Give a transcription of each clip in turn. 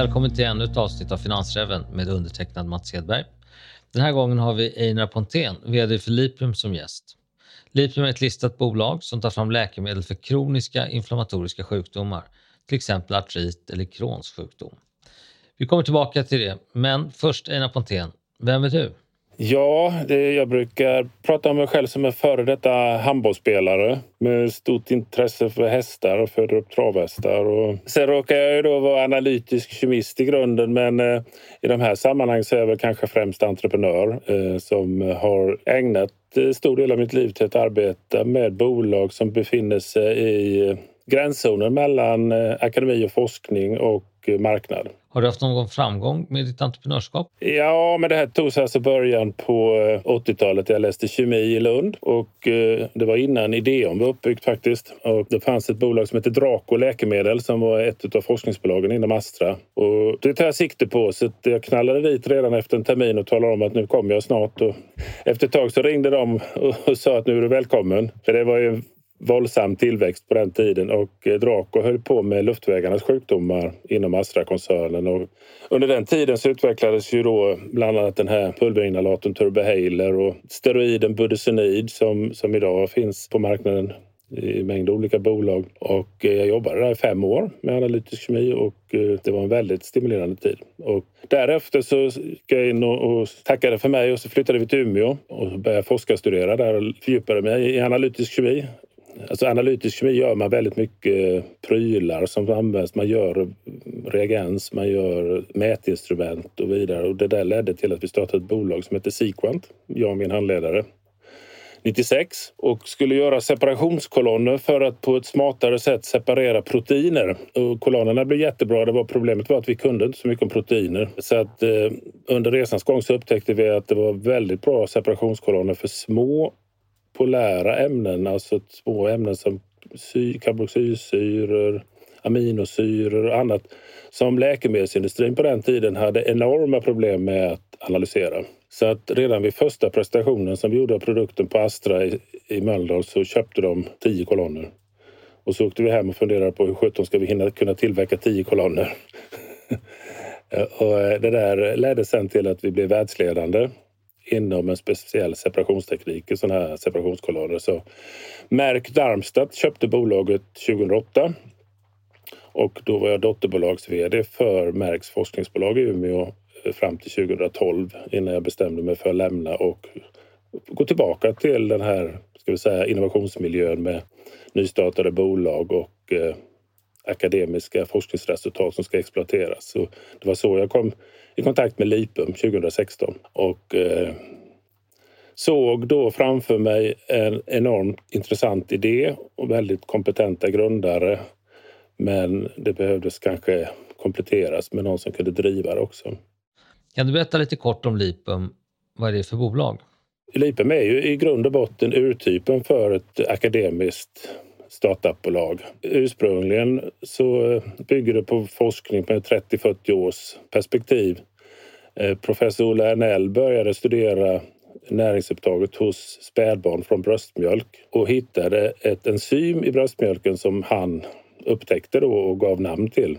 Välkommen till ännu ett avsnitt av Finansräven med undertecknad Mats Hedberg. Den här gången har vi Einar Pontén, VD för Lipium som gäst. Lipium är ett listat bolag som tar fram läkemedel för kroniska inflammatoriska sjukdomar, till exempel artrit eller Crohns sjukdom. Vi kommer tillbaka till det, men först Einar Pontén. Vem är du? Ja, det, jag brukar prata om mig själv som en före detta handbollsspelare med stort intresse för hästar och föder upp travhästar. Och sen råkar jag ju då vara analytisk kemist i grunden men eh, i de här sammanhangen så är jag väl kanske främst entreprenör eh, som har ägnat eh, stor del av mitt liv till att arbeta med bolag som befinner sig i eh, gränszonen mellan eh, akademi och forskning och marknad. Har du haft någon framgång med ditt entreprenörskap? Ja, men det här tog sig alltså början på 80-talet. Eh, jag läste kemi i Lund och det var innan Ideon var uppbyggt faktiskt. Och det fanns ett bolag som hette Draco Läkemedel som var ett av forskningsbolagen inom Astra. Och det tar jag sikte på så jag knallade dit redan efter en termin och talade om att nu kommer jag snart. Och efter ett tag så ringde de och sa att nu är du välkommen. För det var ju våldsam tillväxt på den tiden och eh, Draco höll på med luftvägarnas sjukdomar inom Astra-koncernen. Och under den tiden så utvecklades ju då bland annat den här pulverinhalatorn Turbohaler och steroiden Budesonid som, som idag finns på marknaden i mängd olika bolag. Och eh, jag jobbade där i fem år med analytisk kemi och eh, det var en väldigt stimulerande tid. Och därefter så gick jag in och, tackade för mig och så flyttade vi till Umeå och började forskarstudera där och fördjupade mig i analytisk kemi. Alltså analytisk kemi gör man väldigt mycket prylar som används. Man gör reagens, man gör mätinstrument och vidare. Och det där ledde till att vi startade ett bolag som heter Sequant, jag och min handledare. 96 och skulle göra separationskolonner för att på ett smartare sätt separera proteiner. Och kolonnerna blev jättebra. Det var problemet var att vi kunde inte så mycket om proteiner. Så att eh, under resans gång så upptäckte vi att det var väldigt bra separationskolonner för små polära ämnen, alltså små ämnen som karboxylsyror, aminosyror och annat som läkemedelsindustrin på den tiden hade enorma problem med att analysera. Så att redan vid första presentationen som vi gjorde av produkten på Astra i, i Mölndal så köpte de tio kolonner. Och så åkte vi hem och funderade på hur sjutton ska vi hinna kunna tillverka tio kolonner? och eh, det där ledde sen till att vi blev världsledande inom en speciell separationsteknik, i sådana här separationskolonner. Så Merck Darmstadt köpte bolaget 2008 och då var jag dotterbolags-vd för Mercks forskningsbolag i Umeå eh, fram till 2012 innan jag bestämde mig för att lämna och gå tillbaka till den här ska vi säga, innovationsmiljön med nystartade bolag och eh, akademiska forskningsresultat som ska exploateras. Så det var så jag kom i kontakt med Lipum 2016 och eh, såg då framför mig en enormt intressant idé och väldigt kompetenta grundare. Men det behövdes kanske kompletteras med någon som kunde driva det också. Kan du berätta lite kort om Lipum? Vad är det för bolag? Lipum är ju i grund och botten urtypen för ett akademiskt startupbolag. Ursprungligen så eh, bygger det på forskning med 30-40 års perspektiv. Eh, professor Ola Ernell började studera näringsupptaget hos spädbarn från bröstmjölk och hittade ett enzym i bröstmjölken som han upptäckte då och gav namn till.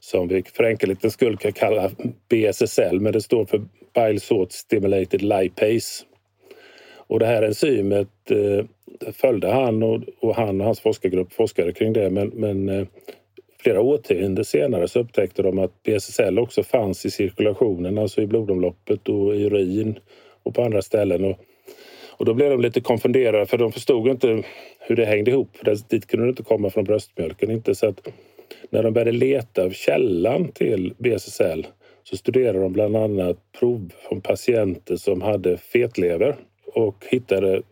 Som vi för enkelhetens skull kan kalla BSSL, men det står för Bile Salt Stimulated Lipase. Och det här enzymet eh, följde han och, och, han och hans forskargrupp forskade kring det. Men, men eh, flera årtionden senare så upptäckte de att BSSL också fanns i cirkulationen, alltså i blodomloppet och i urin och på andra ställen. Och, och då blev de lite konfunderade för de förstod inte hur det hängde ihop. Dit kunde det inte komma från bröstmjölken. Inte så att när de började leta källan till BSSL så studerade de bland annat prov från patienter som hade fetlever och hittade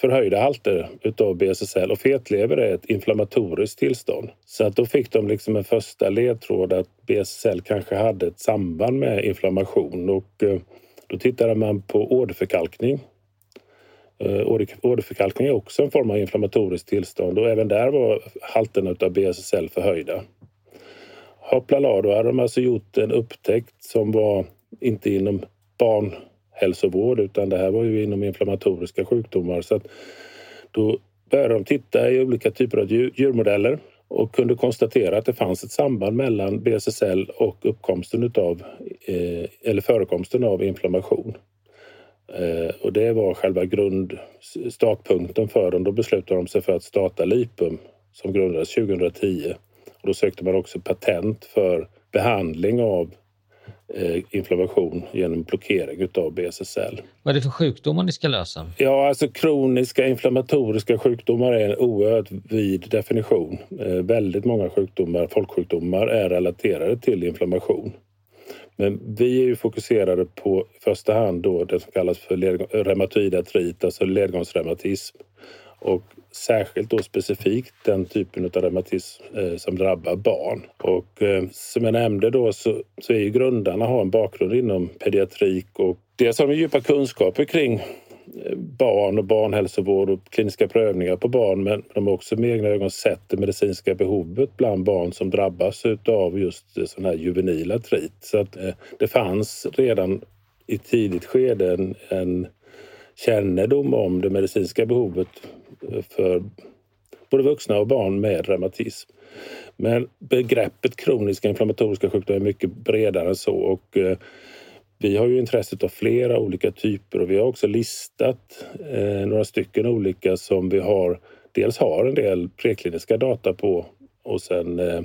förhöjda halter utav BSSL och fetlever är ett inflammatoriskt tillstånd. Så att då fick de liksom en första ledtråd att BSSL kanske hade ett samband med inflammation och eh, då tittade man på åderförkalkning. Eh, åderförkalkning är också en form av inflammatoriskt tillstånd och även där var halterna av BSSL förhöjda. Hoppla då hade de alltså gjort en upptäckt som var inte inom barn hälsovård utan det här var ju inom inflammatoriska sjukdomar. Så att då började de titta i olika typer av djurmodeller och kunde konstatera att det fanns ett samband mellan BSSL och uppkomsten utav, eh, eller förekomsten av inflammation. Eh, och det var själva grund, startpunkten för dem. Då beslutade de sig för att starta Lipum som grundades 2010. Och då sökte man också patent för behandling av inflammation genom blockering utav BSSL. Vad är det för sjukdomar ni ska lösa? Ja, alltså kroniska inflammatoriska sjukdomar är en oerhört vid definition. Eh, väldigt många sjukdomar, folksjukdomar är relaterade till inflammation. Men vi är ju fokuserade på i första hand då det som kallas för reumatoid artrit, alltså ledgångsreumatism. Och särskilt då specifikt den typen av reumatism eh, som drabbar barn. Och eh, som jag nämnde då så, så är ju grundarna har en bakgrund inom pediatrik och dels har de djupa kunskaper kring eh, barn och barnhälsovård och kliniska prövningar på barn men de har också med egna ögon sett det medicinska behovet bland barn som drabbas av just sån här juvenil artrit. Så att det fanns redan i tidigt skede en, en kännedom om det medicinska behovet för både vuxna och barn med reumatism. Men begreppet kroniska inflammatoriska sjukdomar är mycket bredare än så och eh, vi har ju intresset av flera olika typer och vi har också listat eh, några stycken olika som vi har dels har en del prekliniska data på och sen eh,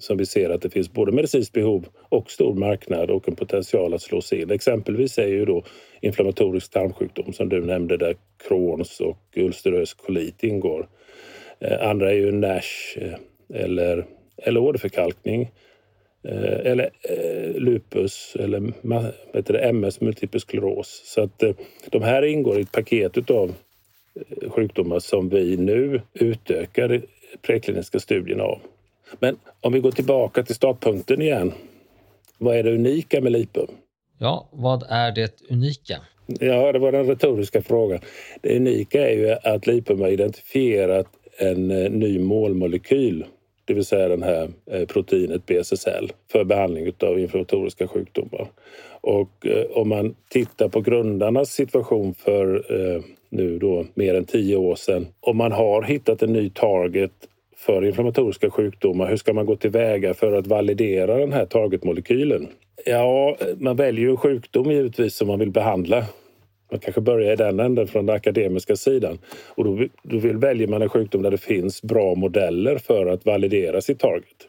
som vi ser att det finns både medicinskt behov och stor marknad och en potential att slå sig in. Exempelvis är ju då inflammatorisk tarmsjukdom som du nämnde där Crohns och ulcerös kolit ingår. Eh, andra är ju NASH eh, eller, eller åderförkalkning eh, eller lupus eller heter det, MS, multipel skleros. Så att de här ingår i ett paket av sjukdomar som vi nu utökar prekliniska studierna av. Men om vi går tillbaka till startpunkten igen. Vad är det unika med lipum? Ja, vad är det unika? Ja, det var den retoriska frågan. Det unika är ju att lipum har identifierat en eh, ny målmolekyl, det vill säga det här eh, proteinet BSSL, för behandling av inflammatoriska sjukdomar. Och eh, om man tittar på grundarnas situation för nu då mer än tio år sedan. Om man har hittat en ny target för inflammatoriska sjukdomar. Hur ska man gå tillväga för att validera den här targetmolekylen? Ja, man väljer ju en sjukdom givetvis som man vill behandla. Man kanske börjar i den änden från den akademiska sidan. Och då, då vill, väljer man en sjukdom där det finns bra modeller för att validera sitt target.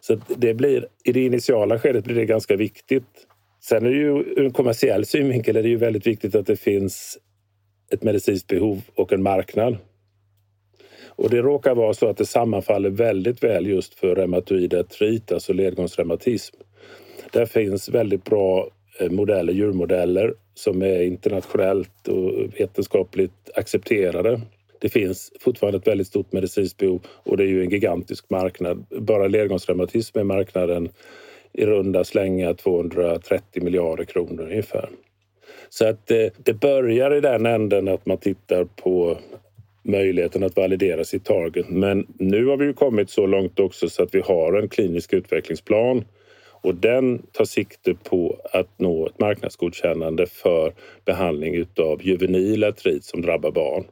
Så det blir, i det initiala skedet blir det ganska viktigt. Sen är det ju ur en kommersiell synvinkel är det ju väldigt viktigt att det finns ett medicinskt behov och en marknad. Och det råkar vara så att det sammanfaller väldigt väl just för reumatoid artrit, alltså ledgångsreumatism. Där finns väldigt bra eh, modeller, djurmodeller som är internationellt och vetenskapligt accepterade. Det finns fortfarande ett väldigt stort medicinskt behov och det är ju en gigantisk marknad. Bara ledgångsreumatism är marknaden i runda slängar 230 miljarder kronor ungefär. Så att det, det börjar i den änden att man tittar på möjligheten att validera sitt target. Men nu har vi ju kommit så långt också så att vi har en klinisk utvecklingsplan och den tar sikte på att nå ett marknadsgodkännande för behandling utav juvenil artrit som drabbar barn.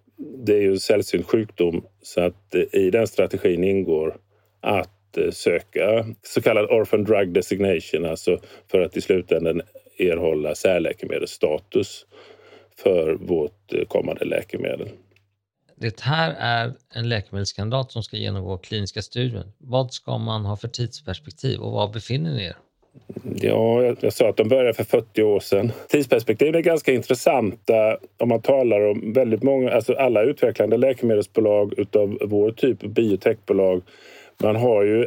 Det är ju en sällsynt sjukdom så att eh, i den strategin ingår att eh, söka så kallad orphan drug designation, alltså för att i slutändan erhålla särläkemedelsstatus för vårt eh, kommande läkemedel. Det här är en läkemedelskandidat som ska genomgå kliniska studier. Vad ska man ha för tidsperspektiv och var befinner ni er? Ja, jag, jag sa att de började för 40 år sedan. Tidsperspektiv är ganska intressanta om man talar om väldigt många, alltså alla utvecklande läkemedelsbolag utav vår typ, biotechbolag. Man har ju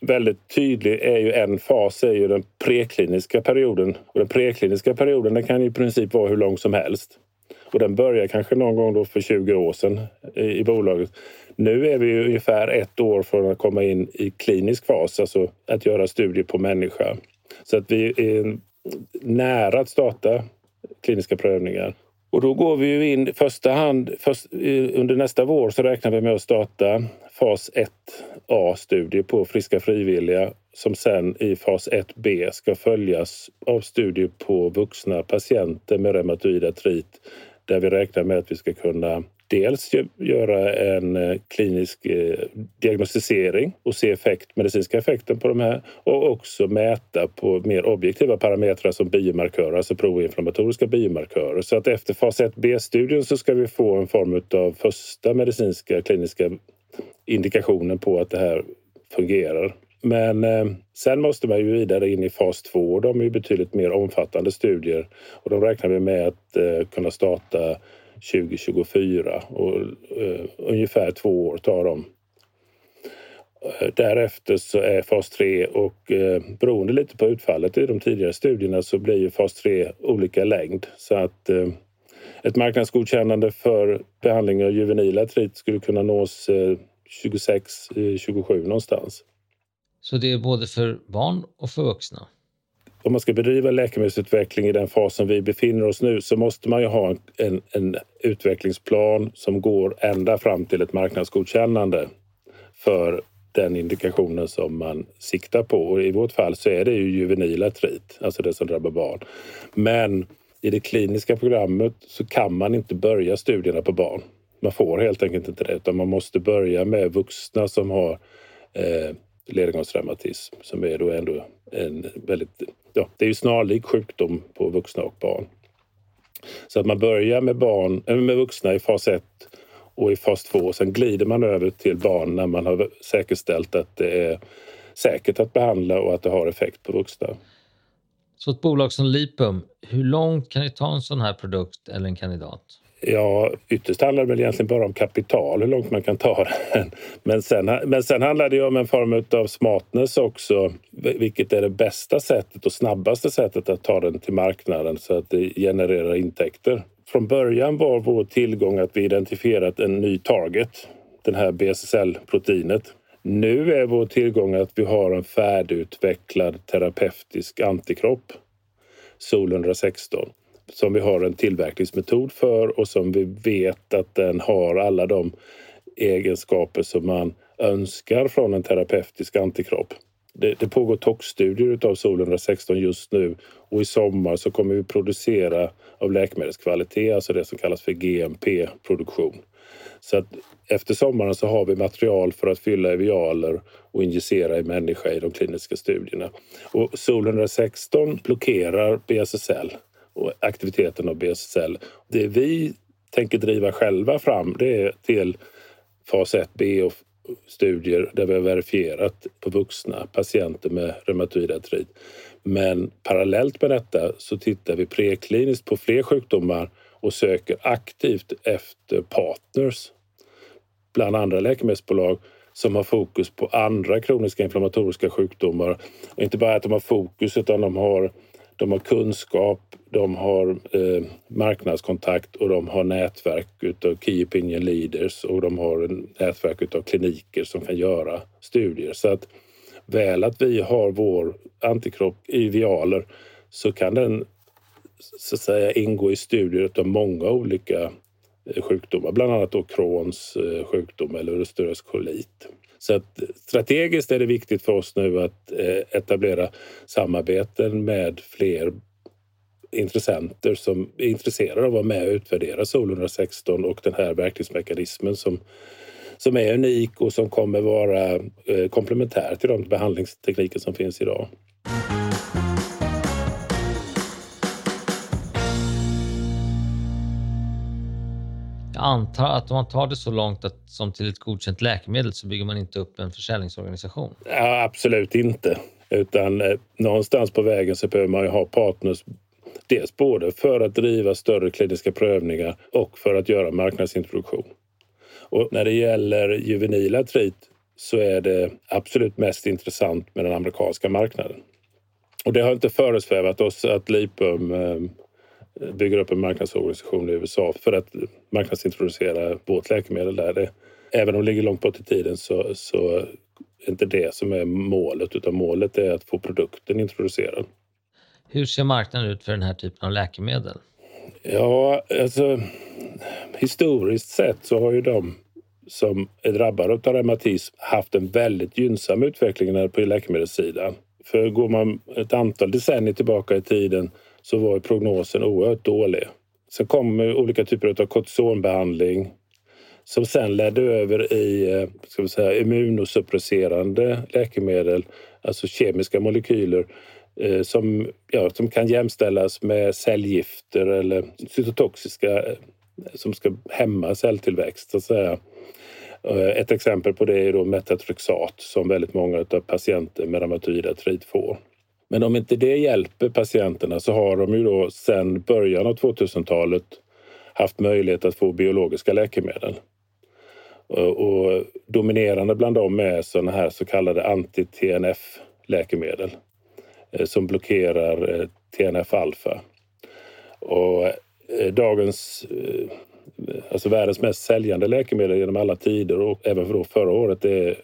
väldigt tydlig är ju en fas är ju den prekliniska perioden. Och den prekliniska perioden den kan i princip vara hur lång som helst. Och den började kanske någon gång då för 20 år sedan i, i bolaget. Nu är vi ungefär ett år från att komma in i klinisk fas, alltså att göra studier på människa. Så att vi är nära att starta kliniska prövningar. Och då går vi ju in i första hand, först, under nästa vår så räknar vi med att starta fas 1A-studier på friska frivilliga som sen i fas 1B ska följas av studier på vuxna patienter med reumatoid artrit där vi räknar med att vi ska kunna dels göra en eh, klinisk eh, diagnostisering och se effekt, medicinska effekten på de här och också mäta på mer objektiva parametrar som biomarkörer, alltså proinflammatoriska biomarkörer. Så att efter fas 1b-studien så ska vi få en form av första medicinska kliniska indikationen på att det här fungerar. Men eh, sen måste man ju vidare in i fas 2. och De är ju betydligt mer omfattande studier och de räknar vi med att eh, kunna starta 2024 och eh, ungefär två år tar de. Eh, därefter så är fas 3 och eh, beroende lite på utfallet i de tidigare studierna så blir ju fas 3 olika längd så att eh, ett marknadsgodkännande för behandling av juvenil artrit skulle kunna nås 26-27 eh, eh någonstans. Så det är både för barn och för vuxna? Om man ska bedriva läkemedelsutveckling i den fasen vi befinner oss nu så måste man ju ha en, en utvecklingsplan som går ända fram till ett marknadsgodkännande för den indikationen som man siktar på. Och I vårt fall så är det ju juvenil artrit, alltså det som drabbar barn. Men i det kliniska programmet så kan man inte börja studierna på barn. Man får helt enkelt inte det utan man måste börja med vuxna som har eh, ledgångsreumatism som är då ändå en väldigt, ja, det är ju snarlik sjukdom på vuxna och barn. Så att man börjar med barn, äh, med vuxna i fas 1 och i fas 2. och Sen glider man över till barn när man har säkerställt att det är säkert att behandla och att det har effekt på vuxna. Så ett bolag som Lipum, hur långt kan ni ta en sån här produkt eller en kandidat? Ja, ytterst handlar det väl egentligen bara om kapital, hur långt man kan ta den. Men sen, men sen handlar det om en form av smartness också, vilket är det bästa sättet och snabbaste sättet att ta den till marknaden så att det genererar intäkter. Från början var vår tillgång att vi identifierat en ny target, den här BSSL-proteinet. Nu är vår tillgång att vi har en färdigutvecklad terapeutisk antikropp, SOL 116 som vi har en tillverkningsmetod för och som vi vet att den har alla de egenskaper som man önskar från en terapeutisk antikropp. Det, det pågår toxstudier av Sol 116 just nu och i sommar så kommer vi producera av läkemedelskvalitet, alltså det som kallas för GMP-produktion. Så att efter sommaren så har vi material för att fylla evialer och injicera i människa i de kliniska studierna. Och Sol 116 blockerar BSSL och aktiviteten av BSSL. Det vi tänker driva själva fram det är till fas 1B och studier där vi har verifierat på vuxna patienter med reumatoid artrit. Men parallellt med detta så tittar vi prekliniskt på fler sjukdomar och söker aktivt efter partners bland andra läkemedelsbolag som har fokus på andra kroniska inflammatoriska sjukdomar. Och inte bara att de har fokus utan de har de har kunskap, de har eh, marknadskontakt och de har nätverk utav Key Opinion Leaders och de har nätverk utav kliniker som kan göra studier. Så att väl att vi har vår antikropp i vialer så kan den så att säga ingå i studier av många olika eh, sjukdomar, bland annat då Crohns eh, sjukdom eller ulcerös kolit. Så att strategiskt är det viktigt för oss nu att eh, etablera samarbeten med fler intressenter som är intresserade av att vara med och utvärdera SOL 116 och den här verkningsmekanismen som, som är unik och som kommer vara eh, komplementär till de behandlingstekniker som finns idag. Jag antar att om man tar det så långt att, som till ett godkänt läkemedel så bygger man inte upp en försäljningsorganisation? Ja, absolut inte. Utan eh, någonstans på vägen så behöver man ju ha partners Dels både för att driva större kliniska prövningar och för att göra marknadsintroduktion. Och när det gäller juvenil artrit så är det absolut mest intressant med den amerikanska marknaden. Och det har inte föresvävat oss att Lipum eh, bygger upp en marknadsorganisation i USA för att marknadsintroducera vårt läkemedel där. Det, även om det ligger långt bort i tiden så, så är inte det som är målet utan målet är att få produkten introducerad. Hur ser marknaden ut för den här typen av läkemedel? Ja, alltså historiskt sett så har ju de som är drabbade av reumatism haft en väldigt gynnsam utveckling på läkemedelssidan. För går man ett antal decennier tillbaka i tiden så var prognosen oerhört dålig. Sen kom olika typer av kortisonbehandling som sen ledde över i eh, ska vi säga, immunosuppresserande läkemedel, alltså kemiska molekyler eh, som, ja, som kan jämställas med cellgifter eller cytotoxiska eh, som ska hämma celltillväxt. Så att säga. Ett exempel på det är då metatrexat som väldigt många av patienter med reumatoid artrit får. Men om inte det hjälper patienterna så har de ju då sedan början av 2000-talet haft möjlighet att få biologiska läkemedel. Och dominerande bland dem är sådana här så kallade anti-TNF-läkemedel eh, som blockerar eh, TNF-alfa. Och eh, dagens, alltså världens mest säljande läkemedel genom alla tider och även för förra året är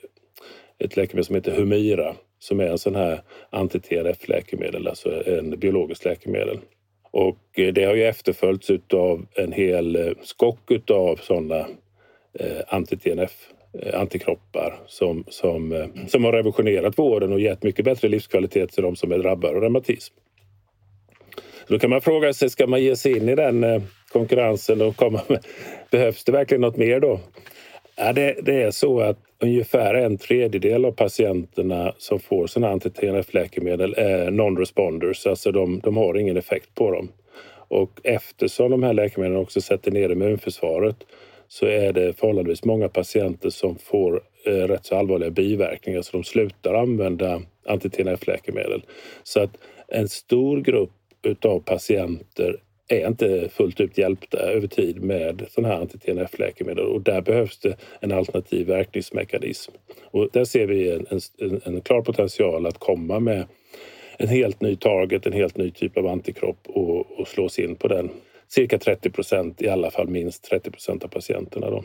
ett läkemedel som heter Humira som är en sån här anti-TNF-läkemedel, alltså en biologiskt läkemedel. Och eh, det har ju efterföljts av en hel eh, skock av sådana eh, anti-TNF-antikroppar som, som, som har revolutionerat vården och gett mycket bättre livskvalitet till de som är drabbade av reumatism. Då kan man fråga sig, ska man ge sig in i den konkurrensen och komma med, behövs det verkligen något mer då? Ja, det, det är så att ungefär en tredjedel av patienterna som får sådana anti-TNF-läkemedel är non-responders, alltså de, de har ingen effekt på dem. Och eftersom de här läkemedlen också sätter ner immunförsvaret så är det förhållandevis många patienter som får eh, rätt så allvarliga biverkningar så de slutar använda anti-TNF-läkemedel. Så att en stor grupp utav patienter är inte fullt ut hjälpta över tid med sådana här anti-TNF-läkemedel och där behövs det en alternativ verkningsmekanism. Och där ser vi en, en, en klar potential att komma med en helt ny target, en helt ny typ av antikropp och, och slås in på den cirka 30 procent, i alla fall minst 30 procent av patienterna. Då.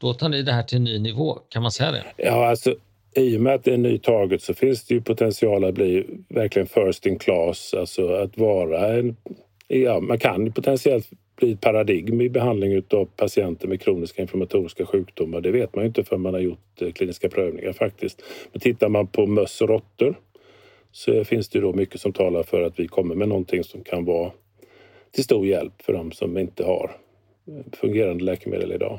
då tar ni det här till en ny nivå, kan man säga det? Ja, alltså i och med att det är en ny target så finns det ju potential att bli verkligen first in class, alltså att vara en... Ja, man kan potentiellt bli ett paradigm i behandling av patienter med kroniska inflammatoriska sjukdomar. Det vet man ju inte förrän man har gjort eh, kliniska prövningar faktiskt. Men tittar man på möss och råttor så finns det då mycket som talar för att vi kommer med någonting som kan vara till stor hjälp för de som inte har eh, fungerande läkemedel idag.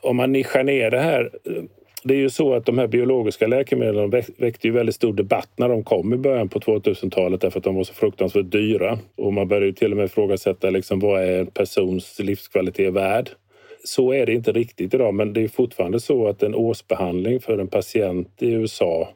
Om man nischar ner det här eh, det är ju så att de här biologiska läkemedlen väckte ju väldigt stor debatt när de kom i början på 2000-talet därför att de var så fruktansvärt dyra. Och man började ju till och med ifrågasätta liksom, vad är en persons livskvalitet värd? Så är det inte riktigt idag, men det är fortfarande så att en årsbehandling för en patient i USA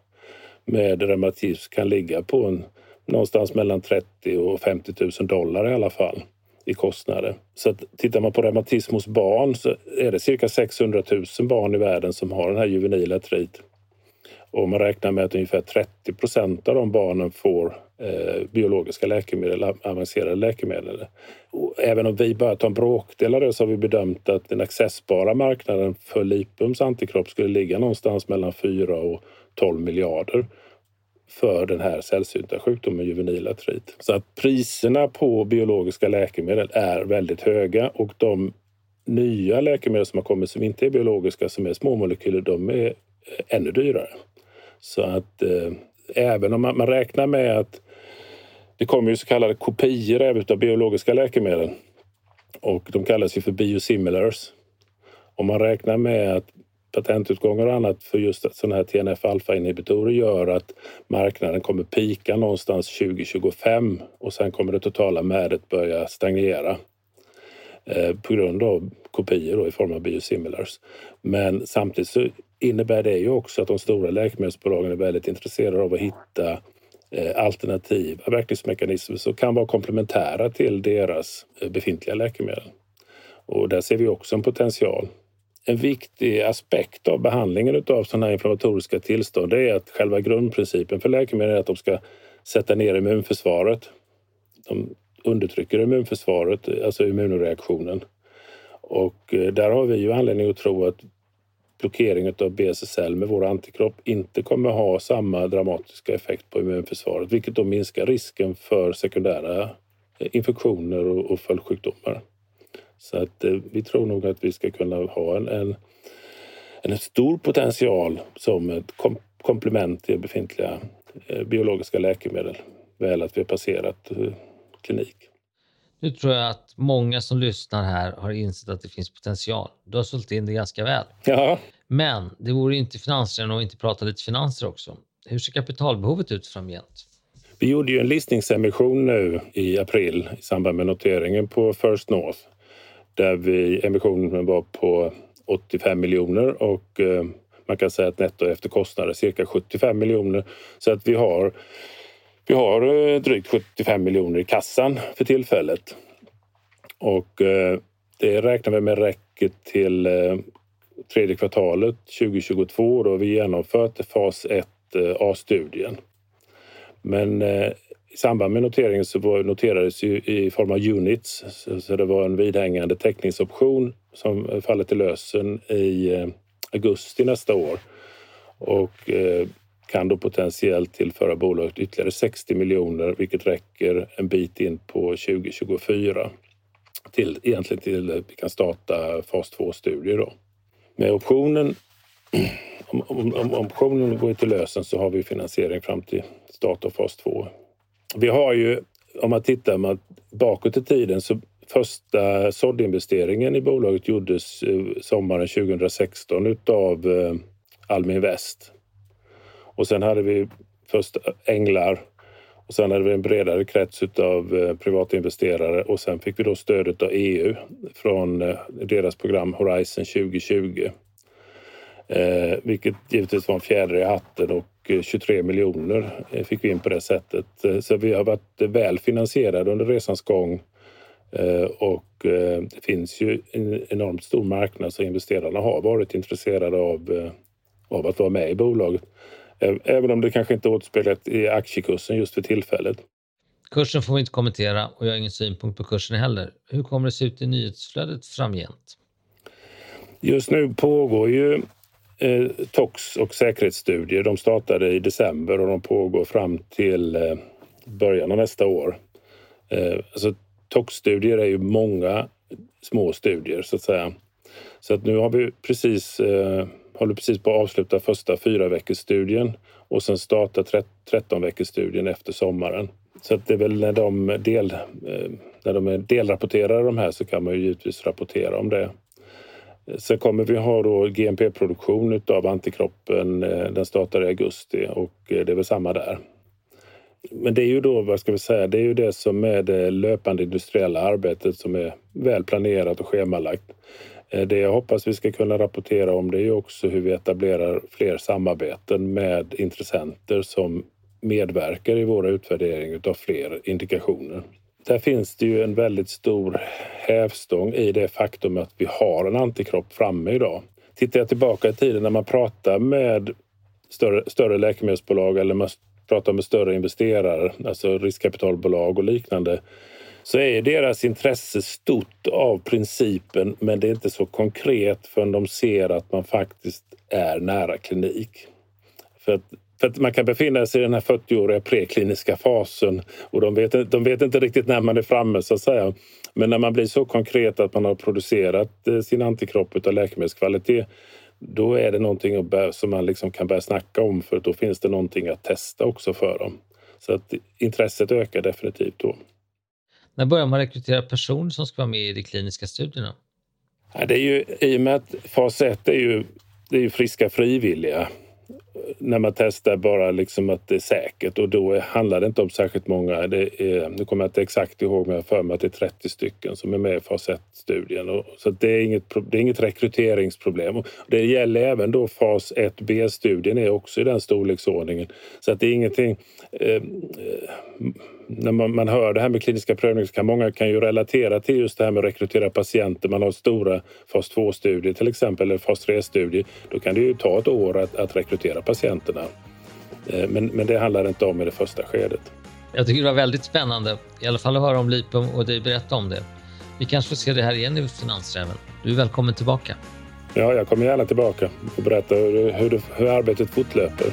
med reumatism kan ligga på en någonstans mellan 30 och 50 000 dollar i alla fall i kostnader. Så att tittar man på reumatism hos barn så är det cirka 600 000 barn i världen som har den här juvenila artrit. Och man räknar med att ungefär 30 procent av de barnen får eh, biologiska läkemedel, avancerade läkemedel. Och även om vi bara tar en bråkdel av det så har vi bedömt att den accessbara marknaden för Lipums antikropp skulle ligga någonstans mellan 4 och 12 miljarder för den här sällsynta sjukdomen juvenil artrit. Så att priserna på biologiska läkemedel är väldigt höga och de nya läkemedel som har kommit som inte är biologiska, som är småmolekyler de är eh, ännu dyrare. Så att eh, även om man, man, räknar med att det kommer ju så kallade kopior även av biologiska läkemedel och de kallas ju för biosimilars. Om man räknar med att patentutgångar och annat för just sådana här TNF-alfa-inhibitorer gör att marknaden kommer pika någonstans 2025 och sen kommer det totala märdet börja stagnera eh, på grund av kopior i form av biosimilars. Men samtidigt så innebär det ju också att de stora läkemedelsbolagen är väldigt intresserade av att hitta eh, alternativa verkningsmekanismer som kan vara komplementära till deras eh, befintliga läkemedel. Och där ser vi också en potential en viktig aspekt av behandlingen av sådana här inflammatoriska tillstånd är att själva grundprincipen för läkemedel är att de ska sätta ner immunförsvaret. De undertrycker immunförsvaret, alltså immunreaktionen. Och eh, där har vi ju anledning att tro att blockering av BSSL med vår antikropp inte kommer ha samma dramatiska effekt på immunförsvaret, vilket då minskar risken för sekundära eh, infektioner och följdsjukdomar. Så att eh, vi tror nog att vi ska kunna ha en, en, en stor potential som ett kom, komplement till befintliga eh, biologiska läkemedel. Väl att vi har passerat eh, klinik. Nu tror jag att många som lyssnar här har insett att det finns potential. Du har sålt in det ganska väl. Ja. Men det vore inte finansräven att inte prata lite finanser också. Hur ser kapitalbehovet ut framgent? Vi gjorde ju en listningsemission nu i april i samband med noteringen på First North där vi, emissionen var på 85 miljoner och eh, man kan säga att netto efter kostnader cirka 75 miljoner. Så att vi har, vi har eh, drygt 75 miljoner i kassan för tillfället. Och eh, det räknar vi med räcker till tredje kvartalet 2022 då vi genomfört fas 1 A-studien. Men samband med noteringen så noterades ju i form av units så det var en vidhängande teckningsoption som faller till lösen i eh, augusti nästa år och eh, kan då potentiellt tillföra bolaget ytterligare 60 miljoner vilket räcker en bit in på 2024 till egentligen till att vi kan starta fas 2-studier. Då. Med optionen, om, om, om optionen går till lösen så har vi finansiering fram till start av fas 2 vi har ju, om man tittar bakåt i tiden, så första såddinvesteringen i bolaget gjordes eh, sommaren 2016 utav eh, Almi Invest. Och sen hade vi först Änglar och sen hade vi en bredare krets av eh, privatinvesterare privata investerare och sen fick vi då stödet av EU från deras program Horizon 2020. Eh, vilket givetvis var en fjäder i hatten och 23 miljoner fick vi in på det sättet. Så vi har varit väl finansierade under resans gång eh, och eh, det finns ju en enormt stor marknad så investerarna har varit intresserade av, eh, av att vara med i bolaget. Även om det kanske inte återspeglat i aktiekursen just för tillfället. Kursen får vi inte kommentera och jag har ingen synpunkt på kursen heller. Hur kommer det se ut i nyhetsflödet framgent? Just nu pågår ju eh, TOX och säkerhetsstudier. De startade i december och de pågår fram till eh, början av nästa år. Eh, alltså, TOX-studier är ju många små studier så att säga. Så att nu har vi precis, eh, håller precis på att avsluta första fyra veckors studien och sen starta 13 veckors studien efter sommaren. Så att det är väl när de, del, eh, när de är delrapporterade, de här så kan man ju givetvis rapportera om det. Sen kommer vi ha då GMP-produktion utav antikroppen. Eh, den startar i augusti och eh, det är väl samma där. Men det är ju då, vad ska vi säga, det är ju det som är det löpande industriella arbetet som är väl planerat och schemalagt. Eh, det jag hoppas vi ska kunna rapportera om det är ju också hur vi etablerar fler samarbeten med intressenter som medverkar i våra utvärderingar av fler indikationer där finns det ju en väldigt stor hävstång i det faktum att vi har en antikropp framme idag. Tittar jag tillbaka i tiden när man pratar med större, större läkemedelsbolag eller man pratar med större investerare, alltså riskkapitalbolag och liknande, så är deras intresse stort av principen men det är inte så konkret förrän de ser att man faktiskt är nära klinik. För att för att man kan befinna sig i den här 40-åriga prekliniska fasen och de vet, de vet inte riktigt när man är framme så att säga. Men när man blir så konkret att man har producerat eh, sin antikropp av läkemedelskvalitet då är det någonting som man liksom kan börja snacka om för då finns det någonting att testa också för dem. Så att intresset ökar definitivt då. När börjar man rekrytera personer som ska vara med i de kliniska studierna? Ja, det är ju, I och med att fas 1 är ju, det är ju friska frivilliga när man testar bara liksom att det är säkert och då handlar det inte om särskilt många. Det är, nu kommer jag inte exakt ihåg men jag för mig att det är 30 stycken som är med i fas 1-studien. Så det är, inget, det är inget rekryteringsproblem. Och det gäller även då fas 1B-studien är också i den storleksordningen. Så att det är ingenting... Eh, eh när man, man, hör det här med kliniska prövningar så kan många kan ju relatera till just det här med att rekrytera patienter. Man har stora fas 2-studier till exempel, eller fas 3-studier. Då kan det ju ta ett år att, att rekrytera patienterna. Eh, men, men det handlar inte om i det första skedet. Jag tycker det var väldigt spännande, i alla fall att höra om Lipum och dig berätta om det. Vi kanske får se det här igen i Finansräven. Du är välkommen tillbaka. Ja, jag kommer gärna tillbaka och berätta hur, hur, hur arbetet fortlöper.